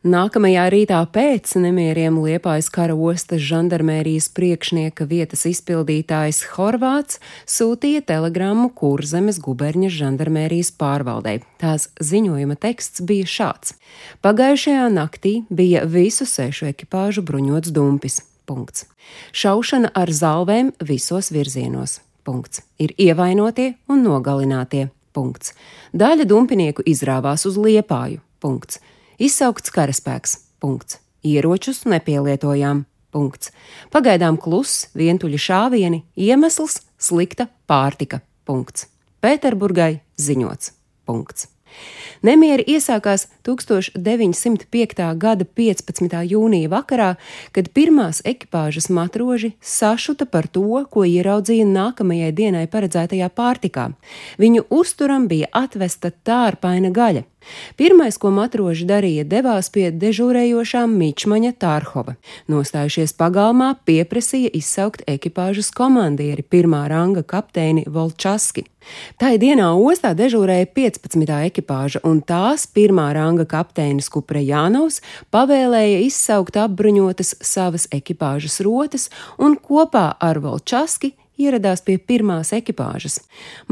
Nākamajā rītā pēc nemieriem Liepājas kara ostas žandarmērijas priekšnieka vietas izpildītājs Horvāts sūtīja telegrammu Kurzemes guberņas žandarmērijas pārvaldei. Tās ziņojuma teksts bija šāds: Pagājušajā naktī bija visu sešu ekipāžu bruņots dumpis. Punkts. Šaušana ar zalvēm visos virzienos. Punkts. Ir ievainotie un nogalinātie. Punkts. Daļa dumpinieku izrāvās uz liepāju. Punkts. Izsaukts karaspēks. Punkts. Ieročus nepielietojām. Punkts. Pagaidām kluss, vientuļi šāvieni, iemesls - slikta pārtika. Punkts. Pēterburgai ziņots. Punkts. Nemieri iesākās 1905. gada 15. jūnija vakarā, kad pirmās ekipāžas matroži sašuta par to, ko ieraudzīja nākamajai dienai paredzētajā pārtikā. Viņu uzturam bija atvesta tārpaina gaļa. Pirmais, ko matroži darīja, devās pie dežūrējošā Mičmaņa Tārhova. Nostājušies pagalmā, pieprasīja izsaukt ekipāžas komandieri, pirmā ranga kapteini Volčaski. Tai dienā ostā dežūrēja 15. ekipāža, un tās pirmā ranga kapteinis Kuprejānovs pavēlēja izsaukt apbruņotas savas ekipāžas rotas un kopā ar Volčaski ieradās pie pirmās ekipāžas.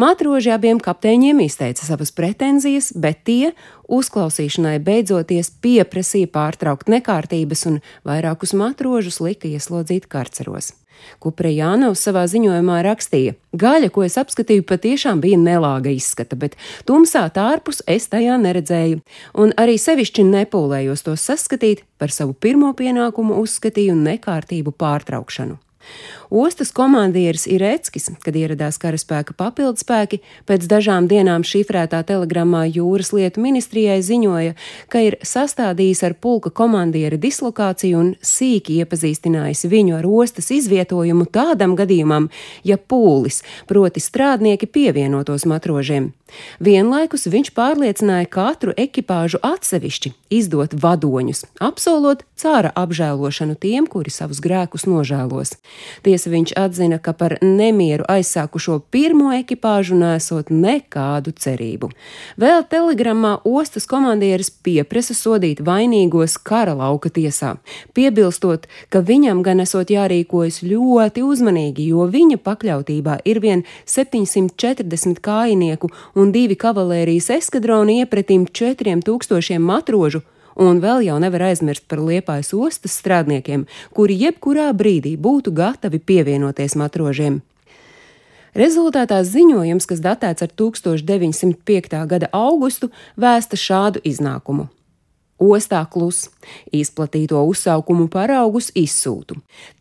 Matroži abiem kapteiņiem izteica savas pretenzijas, bet tie uzklausīšanai beidzoties pieprasīja pārtraukt nekārtības un vairākus matrožus lika ieslodzīt karceros. Kuprejānovs savā ziņojumā rakstīja: Gaļa, ko es apskatīju, patiešām bija nelāga izskata, bet tumsā tārpus es tajā neredzēju, un arī sevišķi nepūlējos to saskatīt, par savu pirmo pienākumu uzskatīju nekārtību pārtraukšanu. Ostas komandieris Ireckis, kad ieradās karaspēka papildspēki, pēc dažām dienām šifrētā telegrammā jūras lietu ministrijai ziņoja, ka ir sastādījis ar pulka komandieri dislokāciju un sīki iepazīstinājis viņu ar ostas izvietojumu tādam gadījumam, ja pūlis, proti strādnieki pievienotos matrožiem. Vienlaikus viņš pārliecināja katru ekipāžu atsevišķi izdot vadoņus, apsolot cāra apžēlošanu tiem, kuri savus grēkus nožēlos. Tiesa viņš atzina, ka par nemieru aizsākušo pirmo ekipāžu nesot nekādu cerību. Vēl telegrammā ostas komandieris pieprasa sodīt vainīgos kara lauka tiesā, piebilstot, ka viņam gan esot jārīkojas ļoti uzmanīgi, jo viņa pakļautībā ir vien 740 kājinieku un divi kavalērijas eskadroni iepretim 4000 matrožu, un vēl jau nevar aizmirst par liepājas ostas strādniekiem, kuri jebkurā brīdī būtu gatavi pievienoties matrožiem. Rezultātā ziņojums, kas datēts ar 1905. gada augustu, vēsta šādu iznākumu. Ostā klus, izplatīto uzsaukumu paraugus izsūtu.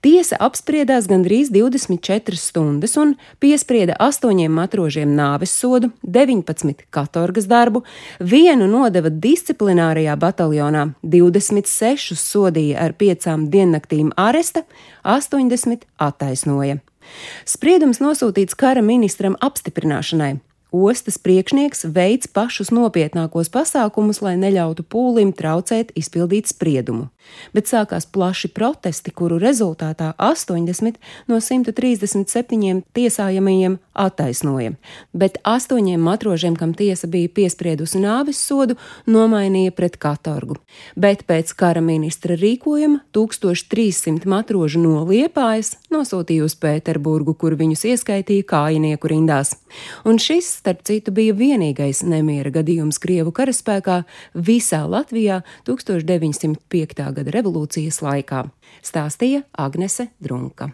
Tiesa apspriedās gandrīz 24 stundas un piesprieda astoņiem matrožiem nāves sodu, 19 katorgas darbu, vienu nodeva disciplinārajā bataljonā, 26 sodīja ar piecām diennaktīm aresta, 80 attaisnoja. Spriedums nosūtīts kara ministram apstiprināšanai, Ostas priekšnieks veids pašus nopietnākos pasākumus, lai neļautu pūlim traucēt izpildīt spriedumu, bet sākās plaši protesti, kuru rezultātā 80 no 137 tiesājamajiem attaisnoja, bet astoņiem matrožiem, kam tiesa bija piespriedusi nāves sodu, nomainīja pret katorgu. Bet pēc kara ministra rīkojuma 1300 matrožu no Liepājas nosūtīja uz Pēterburgu, kur viņus ieskaitīja kājinieku rindās. Un šis starp citu, bija vienīgais nemiera gadījums Krievu karaspēkā visā Latvijā 1905. gada revolūcijas laikā, stāstīja Agnese Drunka.